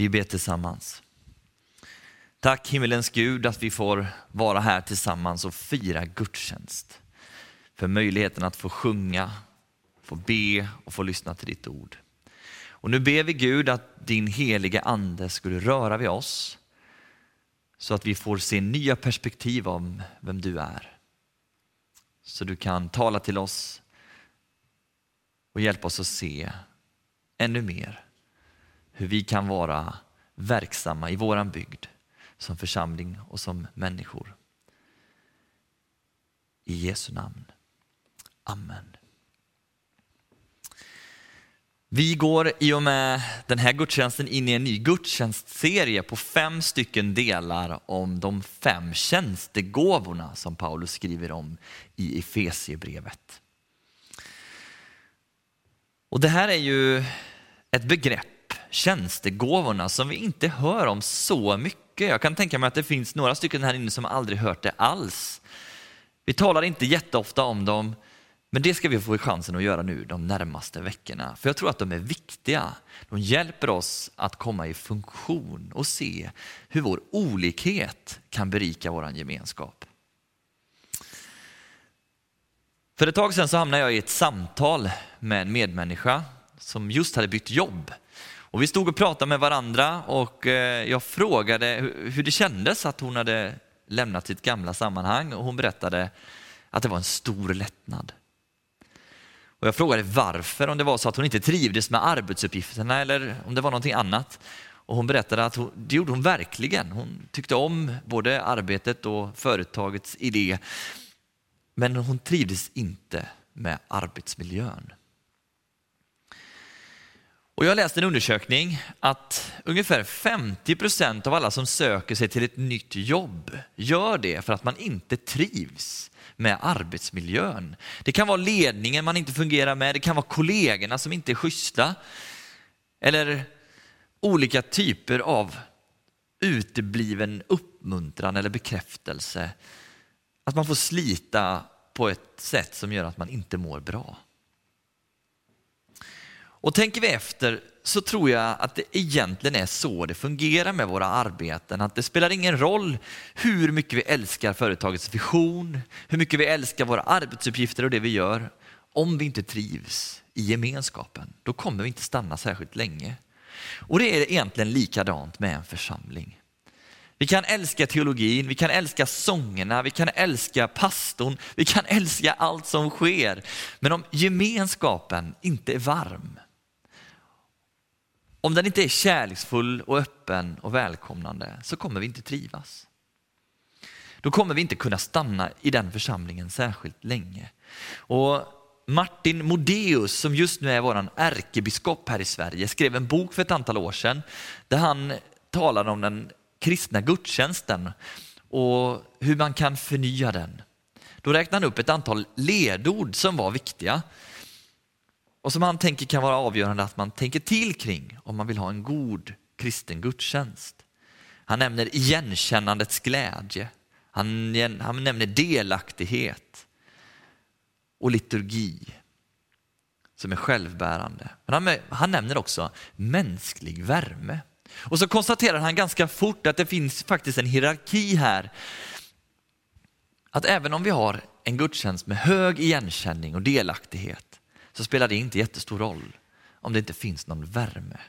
Vi ber tillsammans. Tack himmelens Gud att vi får vara här tillsammans och fira gudstjänst. För möjligheten att få sjunga, få be och få lyssna till ditt ord. Och nu ber vi Gud att din heliga ande skulle röra vid oss så att vi får se nya perspektiv om vem du är. Så du kan tala till oss och hjälpa oss att se ännu mer hur vi kan vara verksamma i våran bygd som församling och som människor. I Jesu namn. Amen. Vi går i och med den här gudstjänsten in i en ny gudstjänstserie på fem stycken delar om de fem tjänstegåvorna som Paulus skriver om i Efesiebrevet. Och det här är ju ett begrepp, tjänstegåvorna, som vi inte hör om så mycket. Jag kan tänka mig att det finns några stycken här inne som aldrig hört det alls. Vi talar inte jätteofta om dem, men det ska vi få chansen att göra nu de närmaste veckorna. För jag tror att de är viktiga. De hjälper oss att komma i funktion och se hur vår olikhet kan berika vår gemenskap. För ett tag sedan så hamnade jag i ett samtal med en medmänniska som just hade bytt jobb. Och vi stod och pratade med varandra och eh, jag frågade hur det kändes att hon hade lämnat sitt gamla sammanhang och hon berättade att det var en stor lättnad. Och jag frågade varför, om det var så att hon inte trivdes med arbetsuppgifterna eller om det var någonting annat. Och hon berättade att hon, det gjorde hon verkligen. Hon tyckte om både arbetet och företagets idé. Men hon trivdes inte med arbetsmiljön. Och jag läste en undersökning att ungefär 50 procent av alla som söker sig till ett nytt jobb gör det för att man inte trivs med arbetsmiljön. Det kan vara ledningen man inte fungerar med, det kan vara kollegorna som inte är schyssta. Eller olika typer av utebliven uppmuntran eller bekräftelse. Att man får slita på ett sätt som gör att man inte mår bra. Och tänker vi efter så tror jag att det egentligen är så det fungerar med våra arbeten. Att det spelar ingen roll hur mycket vi älskar företagets vision, hur mycket vi älskar våra arbetsuppgifter och det vi gör. Om vi inte trivs i gemenskapen, då kommer vi inte stanna särskilt länge. Och det är egentligen likadant med en församling. Vi kan älska teologin, vi kan älska sångerna, vi kan älska pastorn, vi kan älska allt som sker. Men om gemenskapen inte är varm, om den inte är kärleksfull och öppen och välkomnande så kommer vi inte trivas. Då kommer vi inte kunna stanna i den församlingen särskilt länge. Och Martin Modéus som just nu är vår ärkebiskop här i Sverige skrev en bok för ett antal år sedan där han talade om den kristna gudstjänsten och hur man kan förnya den. Då räknade han upp ett antal ledord som var viktiga och som han tänker kan vara avgörande att man tänker till kring om man vill ha en god kristen gudstjänst. Han nämner igenkännandets glädje, han, han nämner delaktighet och liturgi som är självbärande. Men han, han nämner också mänsklig värme. Och så konstaterar han ganska fort att det finns faktiskt en hierarki här. Att även om vi har en gudstjänst med hög igenkänning och delaktighet så spelar det inte jättestor roll om det inte finns någon värme.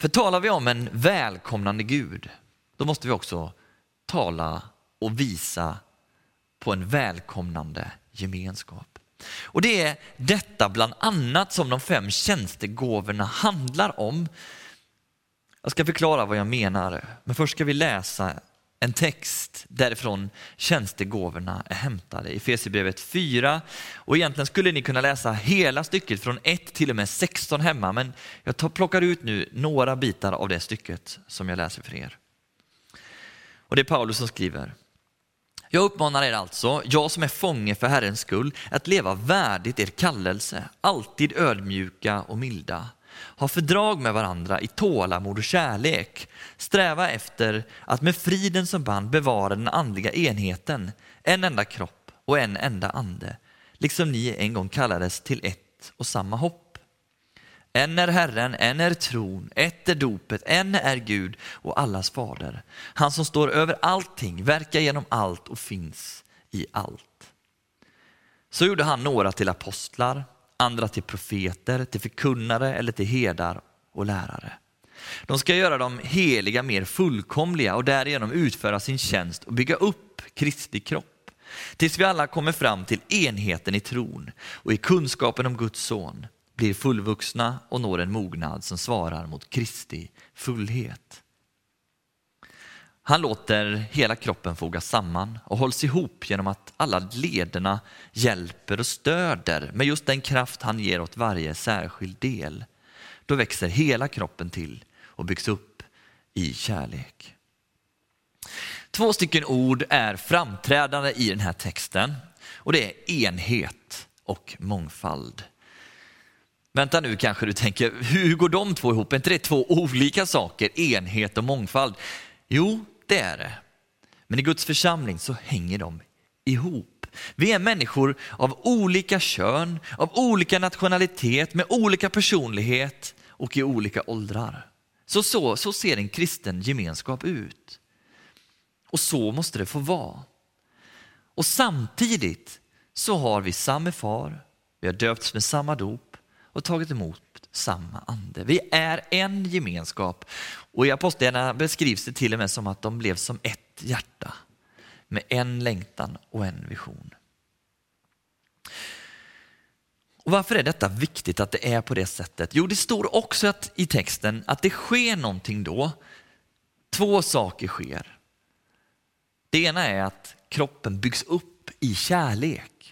För talar vi om en välkomnande Gud, då måste vi också tala och visa på en välkomnande gemenskap. Och det är detta bland annat som de fem tjänstegåvorna handlar om. Jag ska förklara vad jag menar, men först ska vi läsa en text därifrån tjänstegåvorna är hämtade. i Efesierbrevet 4 och egentligen skulle ni kunna läsa hela stycket från 1 till och med 16 hemma men jag tar, plockar ut nu några bitar av det stycket som jag läser för er. Och det är Paulus som skriver. Jag uppmanar er alltså, jag som är fånge för Herrens skull, att leva värdigt er kallelse, alltid ödmjuka och milda ha fördrag med varandra i tålamod och kärlek. Sträva efter att med friden som band bevara den andliga enheten, en enda kropp och en enda ande, liksom ni en gång kallades till ett och samma hopp. En är Herren, en är tron, ett är dopet, en är Gud och allas fader. Han som står över allting, verkar genom allt och finns i allt. Så gjorde han några till apostlar, andra till profeter, till förkunnare eller till herdar och lärare. De ska göra de heliga mer fullkomliga och därigenom utföra sin tjänst och bygga upp Kristi kropp. Tills vi alla kommer fram till enheten i tron och i kunskapen om Guds son, blir fullvuxna och når en mognad som svarar mot Kristi fullhet. Han låter hela kroppen fogas samman och hålls ihop genom att alla lederna hjälper och stöder med just den kraft han ger åt varje särskild del. Då växer hela kroppen till och byggs upp i kärlek. Två stycken ord är framträdande i den här texten och det är enhet och mångfald. Vänta nu kanske du tänker, hur går de två ihop? Är inte det två olika saker, enhet och mångfald? Jo, det är det. Men i Guds församling så hänger de ihop. Vi är människor av olika kön, av olika nationalitet, med olika personlighet och i olika åldrar. Så, så, så ser en kristen gemenskap ut. Och så måste det få vara. Och samtidigt så har vi samma far, vi har döpts med samma dop och tagit emot samma ande. Vi är en gemenskap och i Apostlagärningarna beskrivs det till och med som att de blev som ett hjärta med en längtan och en vision. Och Varför är detta viktigt att det är på det sättet? Jo, det står också att, i texten att det sker någonting då. Två saker sker. Det ena är att kroppen byggs upp i kärlek.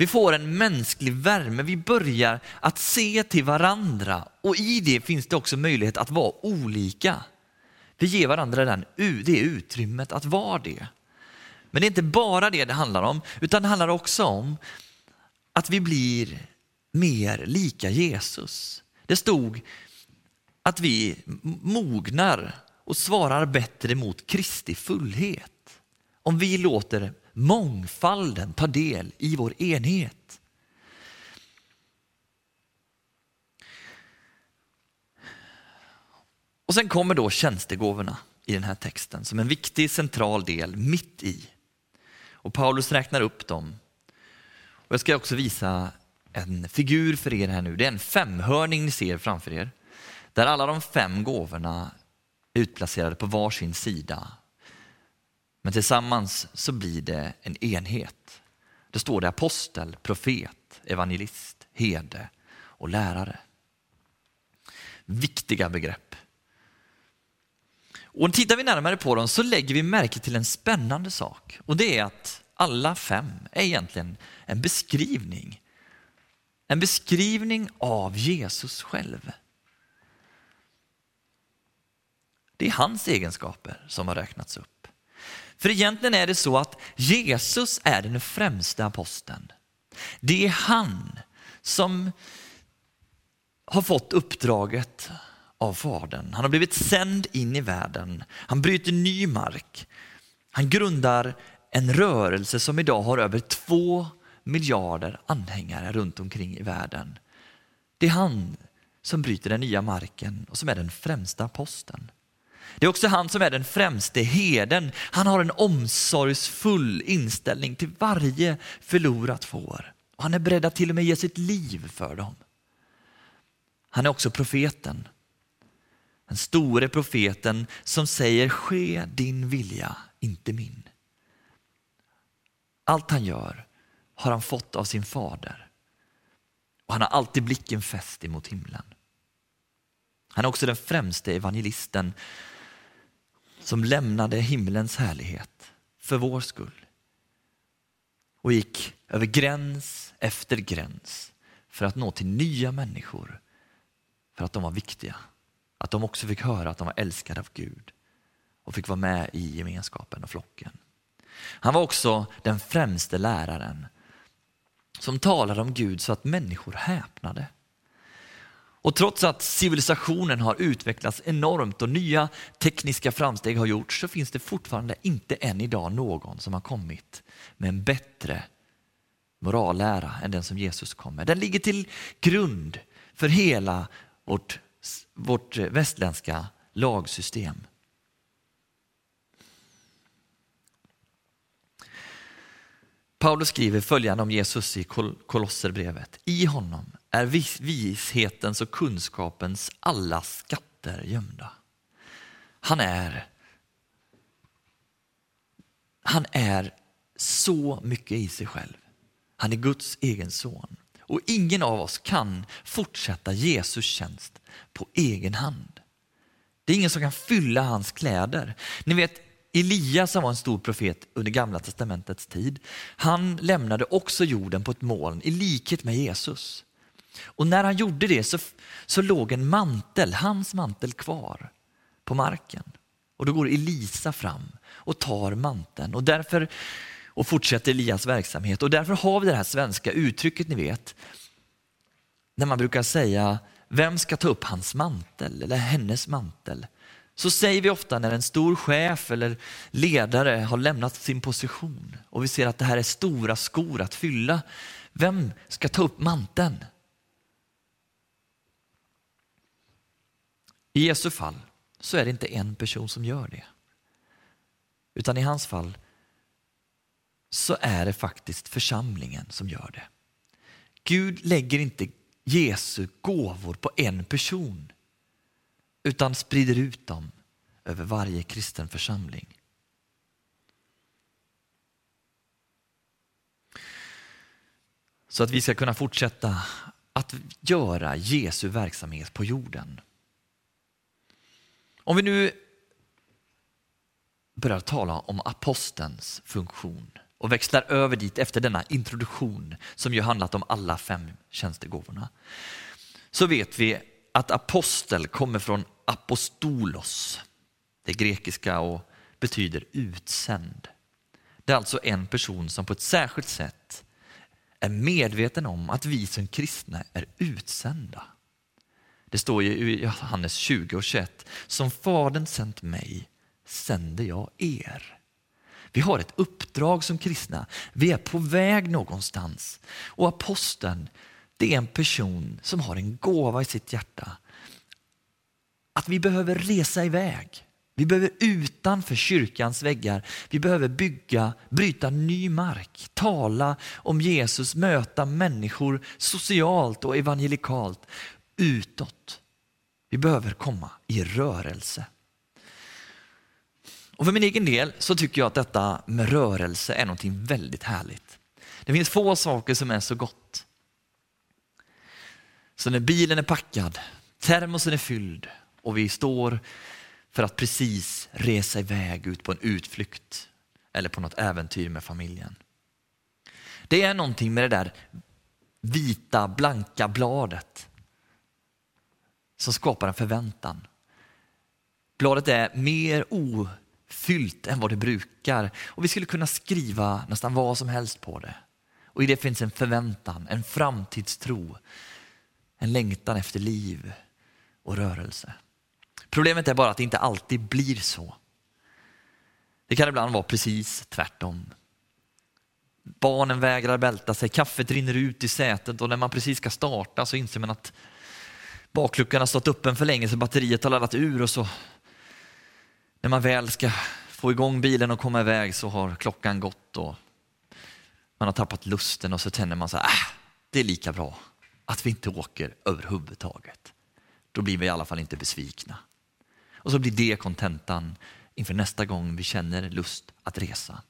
Vi får en mänsklig värme, vi börjar att se till varandra och i det finns det också möjlighet att vara olika. Vi ger varandra den, det utrymmet att vara det. Men det är inte bara det det handlar om, utan det handlar också om att vi blir mer lika Jesus. Det stod att vi mognar och svarar bättre mot Kristi fullhet. Om vi låter mångfalden ta del i vår enhet. Och sen kommer då tjänstegåvorna i den här texten som en viktig central del mitt i. Och Paulus räknar upp dem. Och jag ska också visa en figur för er här nu. Det är en femhörning ni ser framför er. Där alla de fem gåvorna är utplacerade på varsin sida men tillsammans så blir det en enhet. Det står det apostel, profet, evangelist, herde och lärare. Viktiga begrepp. Och tittar vi närmare på dem så lägger vi märke till en spännande sak och det är att alla fem är egentligen en beskrivning. En beskrivning av Jesus själv. Det är hans egenskaper som har räknats upp. För egentligen är det så att Jesus är den främsta aposteln. Det är han som har fått uppdraget av Fadern. Han har blivit sänd in i världen. Han bryter ny mark. Han grundar en rörelse som idag har över två miljarder anhängare runt omkring i världen. Det är han som bryter den nya marken och som är den främsta aposteln. Det är också han som är den främste heden. Han har en omsorgsfull inställning till varje förlorat får. Och han är beredd att till och med ge sitt liv för dem. Han är också profeten. Den store profeten som säger ske din vilja, inte min. Allt han gör har han fått av sin fader. Och han har alltid blicken fäst emot himlen. Han är också den främste evangelisten som lämnade himlens härlighet för vår skull och gick över gräns efter gräns för att nå till nya människor för att de var viktiga. Att de också fick höra att de var älskade av Gud och fick vara med i gemenskapen och flocken. Han var också den främste läraren som talade om Gud så att människor häpnade. Och trots att civilisationen har utvecklats enormt och nya tekniska framsteg har gjorts så finns det fortfarande inte än idag någon som har kommit med en bättre morallära än den som Jesus kom med. Den ligger till grund för hela vårt, vårt västländska lagsystem. Paulus skriver följande om Jesus i Kolosserbrevet. I honom är vishetens och kunskapens alla skatter gömda. Han är, han är så mycket i sig själv. Han är Guds egen son. Och ingen av oss kan fortsätta Jesus tjänst på egen hand. Det är ingen som kan fylla hans kläder. Ni vet, Elias som var en stor profet under gamla testamentets tid, han lämnade också jorden på ett moln i likhet med Jesus. Och när han gjorde det så, så låg en mantel, hans mantel kvar på marken. Och då går Elisa fram och tar manteln och därför och fortsätter Elias verksamhet. Och därför har vi det här svenska uttrycket ni vet, när man brukar säga vem ska ta upp hans mantel eller hennes mantel? Så säger vi ofta när en stor chef eller ledare har lämnat sin position och vi ser att det här är stora skor att fylla. Vem ska ta upp manteln? I Jesu fall så är det inte en person som gör det. Utan i hans fall så är det faktiskt församlingen som gör det. Gud lägger inte Jesu gåvor på en person utan sprider ut dem över varje kristen församling. Så att vi ska kunna fortsätta att göra Jesu verksamhet på jorden. Om vi nu börjar tala om apostelns funktion och växlar över dit efter denna introduktion som ju handlat om alla fem tjänstegåvorna. Så vet vi att apostel kommer från apostolos, det grekiska och betyder utsänd. Det är alltså en person som på ett särskilt sätt är medveten om att vi som kristna är utsända. Det står ju i Johannes 20 och 21, som Fadern sänt mig sänder jag er. Vi har ett uppdrag som kristna. Vi är på väg någonstans. Och aposteln, det är en person som har en gåva i sitt hjärta. Att vi behöver resa iväg. Vi behöver utanför kyrkans väggar, vi behöver bygga, bryta ny mark, tala om Jesus, möta människor socialt och evangelikalt utåt. Vi behöver komma i rörelse. Och för min egen del så tycker jag att detta med rörelse är någonting väldigt härligt. Det finns få saker som är så gott. Så när bilen är packad, termosen är fylld och vi står för att precis resa iväg ut på en utflykt eller på något äventyr med familjen. Det är någonting med det där vita, blanka bladet som skapar en förväntan. Bladet är mer ofyllt än vad det brukar. Och vi skulle kunna skriva nästan vad som helst på det. Och i det finns en förväntan, en framtidstro, en längtan efter liv och rörelse. Problemet är bara att det inte alltid blir så. Det kan ibland vara precis tvärtom. Barnen vägrar bälta sig, kaffet rinner ut i sätet och när man precis ska starta så inser man att bakluckan har stått öppen för länge så batteriet har laddat ur och så när man väl ska få igång bilen och komma iväg så har klockan gått och man har tappat lusten och så tänker man så här, äh, det är lika bra att vi inte åker överhuvudtaget. Då blir vi i alla fall inte besvikna. Och så blir det kontentan inför nästa gång vi känner lust att resa.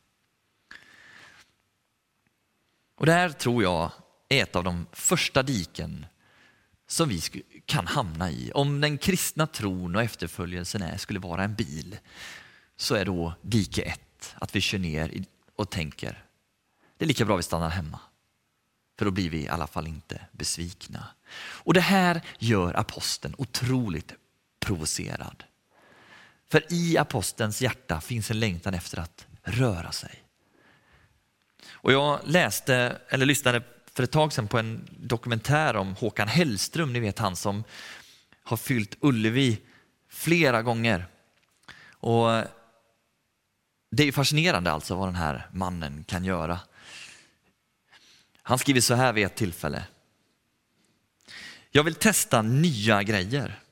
Och det här tror jag är ett av de första diken som vi kan hamna i. Om den kristna tron och efterföljelsen är, skulle vara en bil så är då dike ett att vi kör ner och tänker det är lika bra vi stannar hemma. För då blir vi i alla fall inte besvikna. Och det här gör aposteln otroligt provocerad. För i apostelns hjärta finns en längtan efter att röra sig. Och jag läste, eller lyssnade för ett tag sedan på en dokumentär om Håkan Hellström, ni vet han som har fyllt Ullevi flera gånger. Och det är fascinerande alltså vad den här mannen kan göra. Han skriver så här vid ett tillfälle. Jag vill testa nya grejer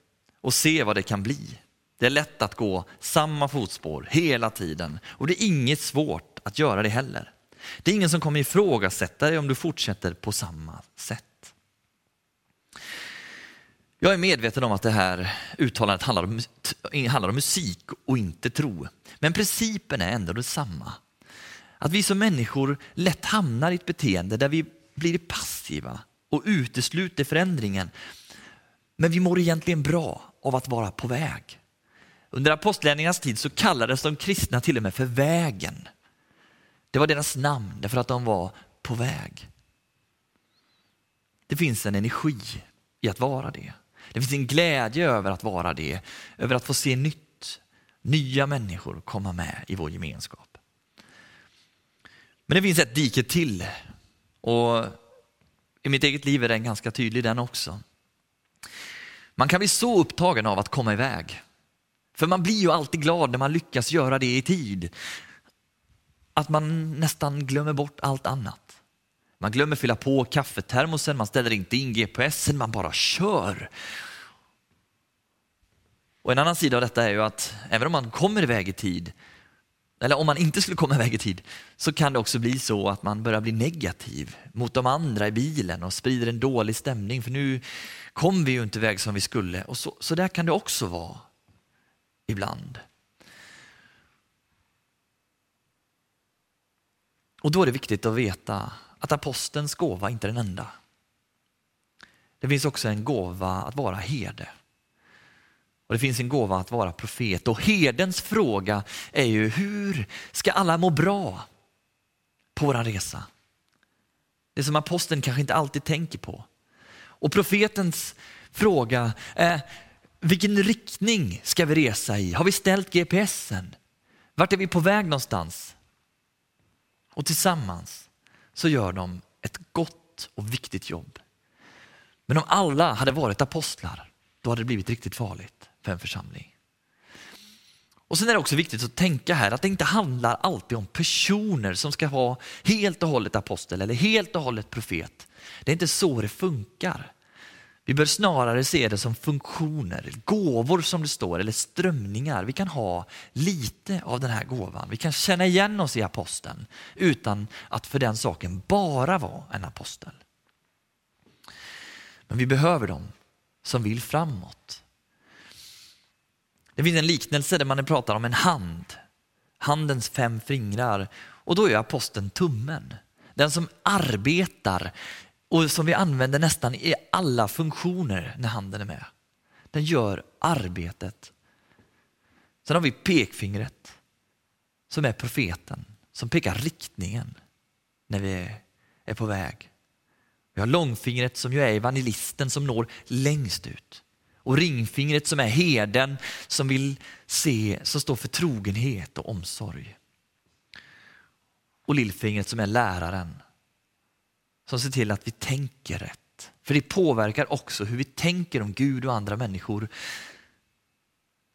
och se vad det kan bli. Det är lätt att gå samma fotspår hela tiden och det är inget svårt att göra det heller. Det är ingen som kommer ifrågasätta dig om du fortsätter på samma sätt. Jag är medveten om att det här uttalandet handlar om, handlar om musik och inte tro. Men principen är ändå detsamma. Att vi som människor lätt hamnar i ett beteende där vi blir passiva och utesluter förändringen. Men vi mår egentligen bra av att vara på väg. Under apostlärningarnas tid så kallades de kristna till och med för vägen. Det var deras namn därför att de var på väg. Det finns en energi i att vara det. Det finns en glädje över att vara det, över att få se nytt, nya människor komma med i vår gemenskap. Men det finns ett dike till och i mitt eget liv är den ganska tydlig den också. Man kan bli så upptagen av att komma iväg. För man blir ju alltid glad när man lyckas göra det i tid. Att man nästan glömmer bort allt annat. Man glömmer fylla på kaffetermosen, man ställer inte in GPSen, man bara kör. Och en annan sida av detta är ju att även om man kommer iväg i tid, eller om man inte skulle komma iväg i tid, så kan det också bli så att man börjar bli negativ mot de andra i bilen och sprider en dålig stämning för nu kom vi ju inte iväg som vi skulle. Och så, så där kan det också vara ibland. Och då är det viktigt att veta att apostelns gåva inte är den enda. Det finns också en gåva att vara herde. Och det finns en gåva att vara profet. Och herdens fråga är ju hur ska alla må bra på vår resa? Det som aposteln kanske inte alltid tänker på. Och profetens fråga är vilken riktning ska vi resa i? Har vi ställt GPSen? Vart är vi på väg någonstans? Och tillsammans så gör de ett gott och viktigt jobb. Men om alla hade varit apostlar, då hade det blivit riktigt farligt för en församling. Och Sen är det också viktigt att tänka här att det inte handlar alltid om personer som ska vara helt och hållet apostel eller helt och hållet profet. Det är inte så det funkar. Vi bör snarare se det som funktioner, gåvor som det står, eller strömningar. Vi kan ha lite av den här gåvan. Vi kan känna igen oss i aposteln utan att för den saken bara vara en apostel. Men vi behöver dem som vill framåt. Det finns en liknelse där man pratar om en hand, handens fem fingrar och då är aposteln tummen. Den som arbetar och som vi använder nästan i alla funktioner när handen är med. Den gör arbetet. Sen har vi pekfingret som är profeten, som pekar riktningen när vi är på väg. Vi har långfingret som ju är evangelisten som når längst ut. Och ringfingret som är herden som vill se, som står för trogenhet och omsorg. Och lillfingret som är läraren som ser till att vi tänker rätt. För det påverkar också hur vi tänker om Gud och andra människor.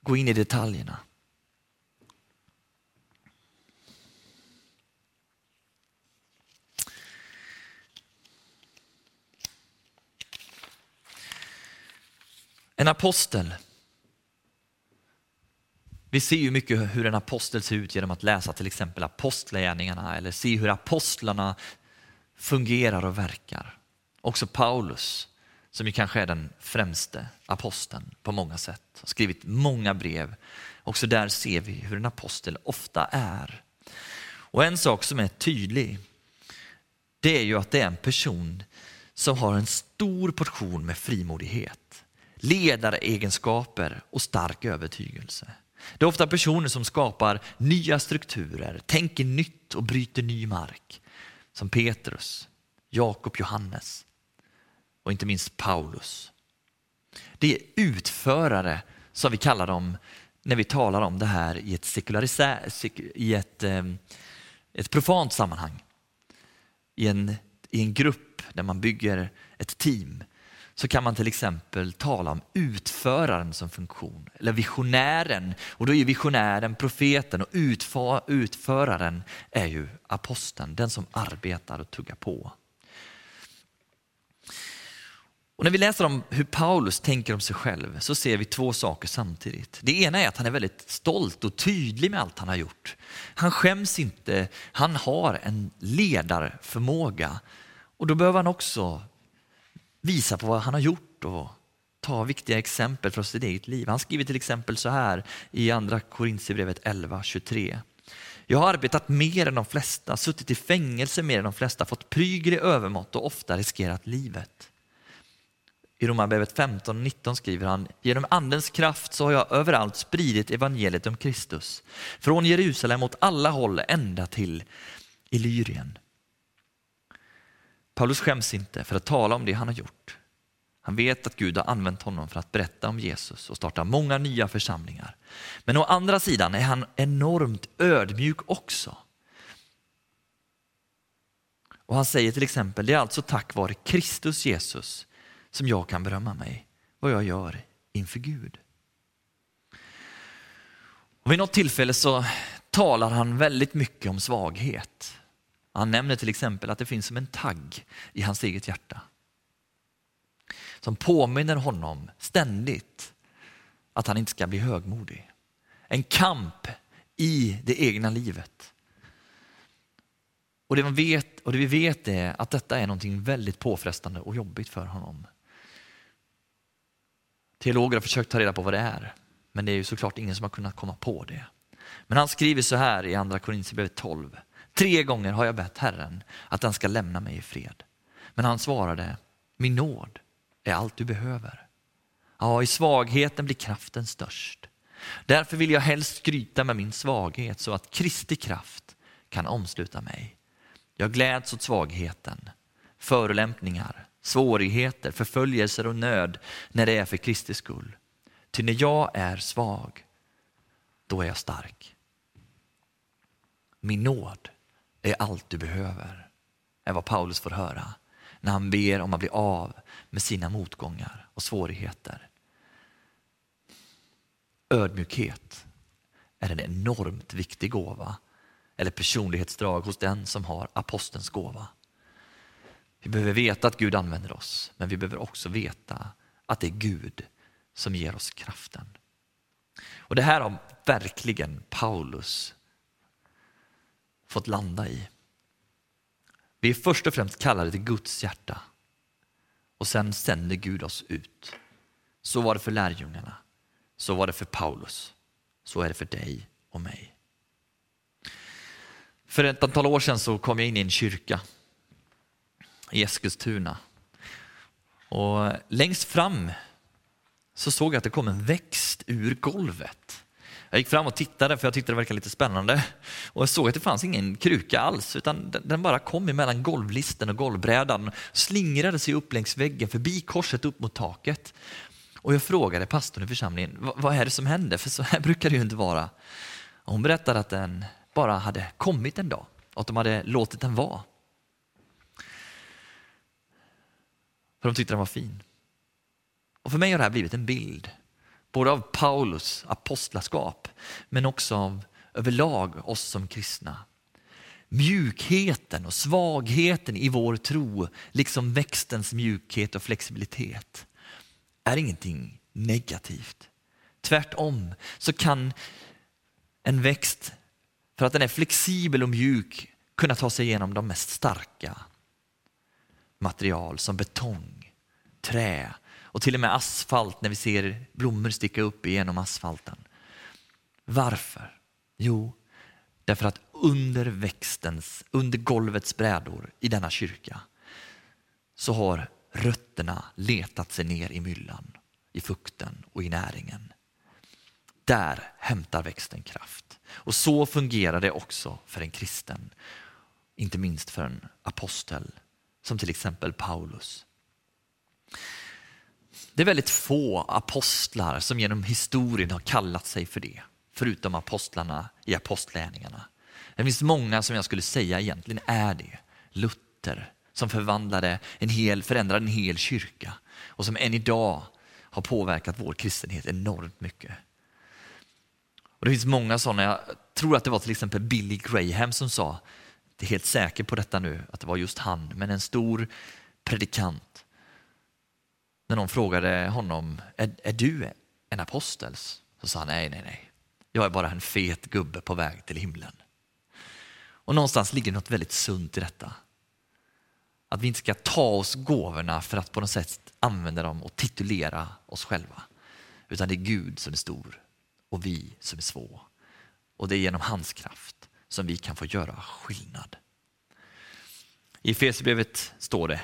Gå in i detaljerna. En apostel. Vi ser ju mycket hur en apostel ser ut genom att läsa till exempel apostlagärningarna eller se hur apostlarna fungerar och verkar. Också Paulus, som ju kanske är den främste aposteln på många sätt, har skrivit många brev. Också där ser vi hur en apostel ofta är. Och en sak som är tydlig, det är ju att det är en person som har en stor portion med frimodighet, ledaregenskaper och stark övertygelse. Det är ofta personer som skapar nya strukturer, tänker nytt och bryter ny mark som Petrus, Jakob, Johannes och inte minst Paulus. Det är utförare som vi kallar dem när vi talar om det här i ett, i ett, eh, ett profant sammanhang. I en, I en grupp där man bygger ett team så kan man till exempel tala om utföraren som funktion, eller visionären. Och då är visionären profeten och utföraren är ju aposteln, den som arbetar och tuggar på. Och när vi läser om hur Paulus tänker om sig själv så ser vi två saker samtidigt. Det ena är att han är väldigt stolt och tydlig med allt han har gjort. Han skäms inte, han har en ledarförmåga och då behöver han också visa på vad han har gjort och ta viktiga exempel från sitt eget liv. Han skriver till exempel så här i andra Korintierbrevet 11.23. Jag har arbetat mer än de flesta, suttit i fängelse mer än de flesta, fått prygel i övermått och ofta riskerat livet. I Romarbrevet 15.19 skriver han, genom andens kraft så har jag överallt spridit evangeliet om Kristus. Från Jerusalem åt alla håll ända till Illyrien. Paulus skäms inte för att tala om det han har gjort. Han vet att Gud har använt honom för att berätta om Jesus och starta många nya församlingar. Men å andra sidan är han enormt ödmjuk också. Och Han säger till exempel, det är alltså tack vare Kristus Jesus som jag kan berömma mig, vad jag gör inför Gud. Och vid något tillfälle så talar han väldigt mycket om svaghet. Han nämner till exempel att det finns som en tagg i hans eget hjärta. Som påminner honom ständigt att han inte ska bli högmodig. En kamp i det egna livet. Och det, man vet, och det vi vet är att detta är någonting väldigt påfrestande och jobbigt för honom. Teologer har försökt ta reda på vad det är, men det är ju såklart ingen som har kunnat komma på det. Men han skriver så här i andra Korinthierbrevet 12. Tre gånger har jag bett Herren att han ska lämna mig i fred. Men han svarade, min nåd är allt du behöver. Ja, i svagheten blir kraften störst. Därför vill jag helst skryta med min svaghet så att Kristi kraft kan omsluta mig. Jag gläds åt svagheten, förolämpningar, svårigheter, förföljelser och nöd när det är för Kristi skull. Ty när jag är svag, då är jag stark. Min nåd är allt du behöver, är vad Paulus får höra när han ber om att bli av med sina motgångar och svårigheter. Ödmjukhet är en enormt viktig gåva eller personlighetsdrag hos den som har apostelns gåva. Vi behöver veta att Gud använder oss, men vi behöver också veta att det är Gud som ger oss kraften. Och Det här har verkligen Paulus fått landa i. Vi är först och främst kallade till Guds hjärta och sen sänder Gud oss ut. Så var det för lärjungarna, så var det för Paulus, så är det för dig och mig. För ett antal år sedan så kom jag in i en kyrka i Eskilstuna. Och längst fram så såg jag att det kom en växt ur golvet. Jag gick fram och tittade för jag tyckte det verkade lite spännande. Och jag såg att det fanns ingen kruka alls utan den bara kom emellan golvlisten och golvbrädan. Slingrade sig upp längs väggen förbi korset upp mot taket. Och jag frågade pastorn i församlingen, vad är det som händer? För så här brukar det ju inte vara. Och hon berättade att den bara hade kommit en dag och att de hade låtit den vara. För de tyckte den var fin. Och för mig har det här blivit en bild, både av Paulus apostlaskap, men också av överlag oss som kristna. Mjukheten och svagheten i vår tro, liksom växtens mjukhet och flexibilitet, är ingenting negativt. Tvärtom så kan en växt, för att den är flexibel och mjuk, kunna ta sig igenom de mest starka material som betong, trä och till och med asfalt när vi ser blommor sticka upp genom asfalten. Varför? Jo, därför att under växtens, under golvets brädor i denna kyrka så har rötterna letat sig ner i myllan, i fukten och i näringen. Där hämtar växten kraft. Och så fungerar det också för en kristen, inte minst för en apostel som till exempel Paulus. Det är väldigt få apostlar som genom historien har kallat sig för det, förutom apostlarna i apostlärningarna. Det finns många som jag skulle säga egentligen är det. Luther som förvandlade en hel, förändrade en hel kyrka och som än idag har påverkat vår kristenhet enormt mycket. Och Det finns många sådana, jag tror att det var till exempel Billy Graham som sa jag inte helt säker på detta nu, att det var just han, men en stor predikant när någon frågade honom, är, är du en apostel? Så sa han, nej, nej, nej. Jag är bara en fet gubbe på väg till himlen. Och någonstans ligger något väldigt sunt i detta. Att vi inte ska ta oss gåvorna för att på något sätt använda dem och titulera oss själva. Utan det är Gud som är stor och vi som är små. Och det är genom hans kraft som vi kan få göra skillnad. I Efesierbrevet står det,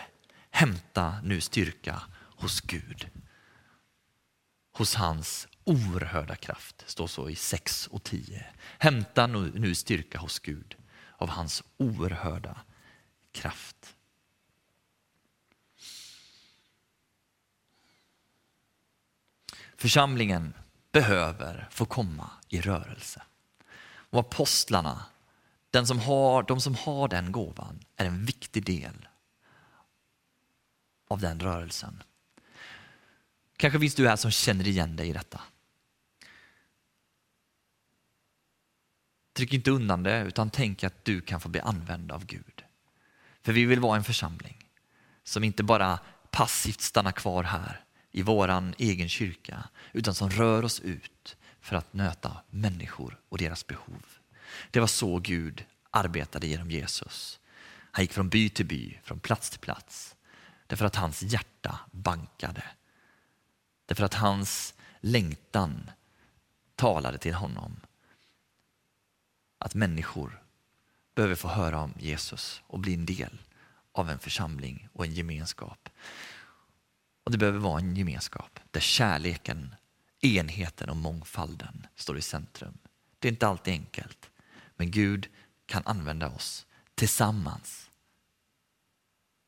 hämta nu styrka hos Gud. Hos hans oerhörda kraft, står så i 6 och 10. Hämta nu, styrka hos Gud av hans oerhörda kraft. Församlingen behöver få komma i rörelse. Och apostlarna, den som har, de som har den gåvan, är en viktig del av den rörelsen. Kanske finns du här som känner igen dig i detta. Tryck inte undan det, utan tänk att du kan få bli använd av Gud. För vi vill vara en församling som inte bara passivt stannar kvar här i våran egen kyrka, utan som rör oss ut för att möta människor och deras behov. Det var så Gud arbetade genom Jesus. Han gick från by till by, från plats till plats. Därför att hans hjärta bankade. Därför att hans längtan talade till honom. Att människor behöver få höra om Jesus och bli en del av en församling och en gemenskap. Och Det behöver vara en gemenskap där kärleken, enheten och mångfalden står i centrum. Det är inte alltid enkelt, men Gud kan använda oss tillsammans.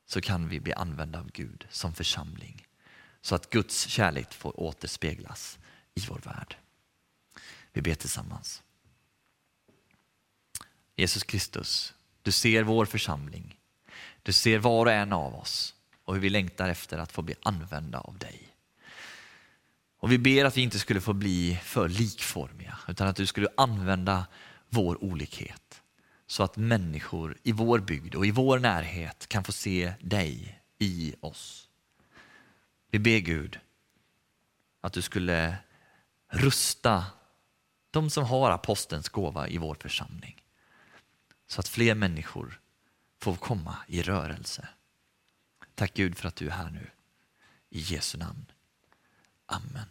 Så kan vi bli använda av Gud som församling så att Guds kärlek får återspeglas i vår värld. Vi ber tillsammans. Jesus Kristus, du ser vår församling. Du ser var och en av oss och hur vi längtar efter att få bli använda av dig. Och Vi ber att vi inte skulle få bli för likformiga utan att du skulle använda vår olikhet så att människor i vår bygd och i vår närhet kan få se dig i oss. Vi ber Gud att du skulle rusta de som har apostelns gåva i vår församling så att fler människor får komma i rörelse. Tack Gud för att du är här nu. I Jesu namn. Amen.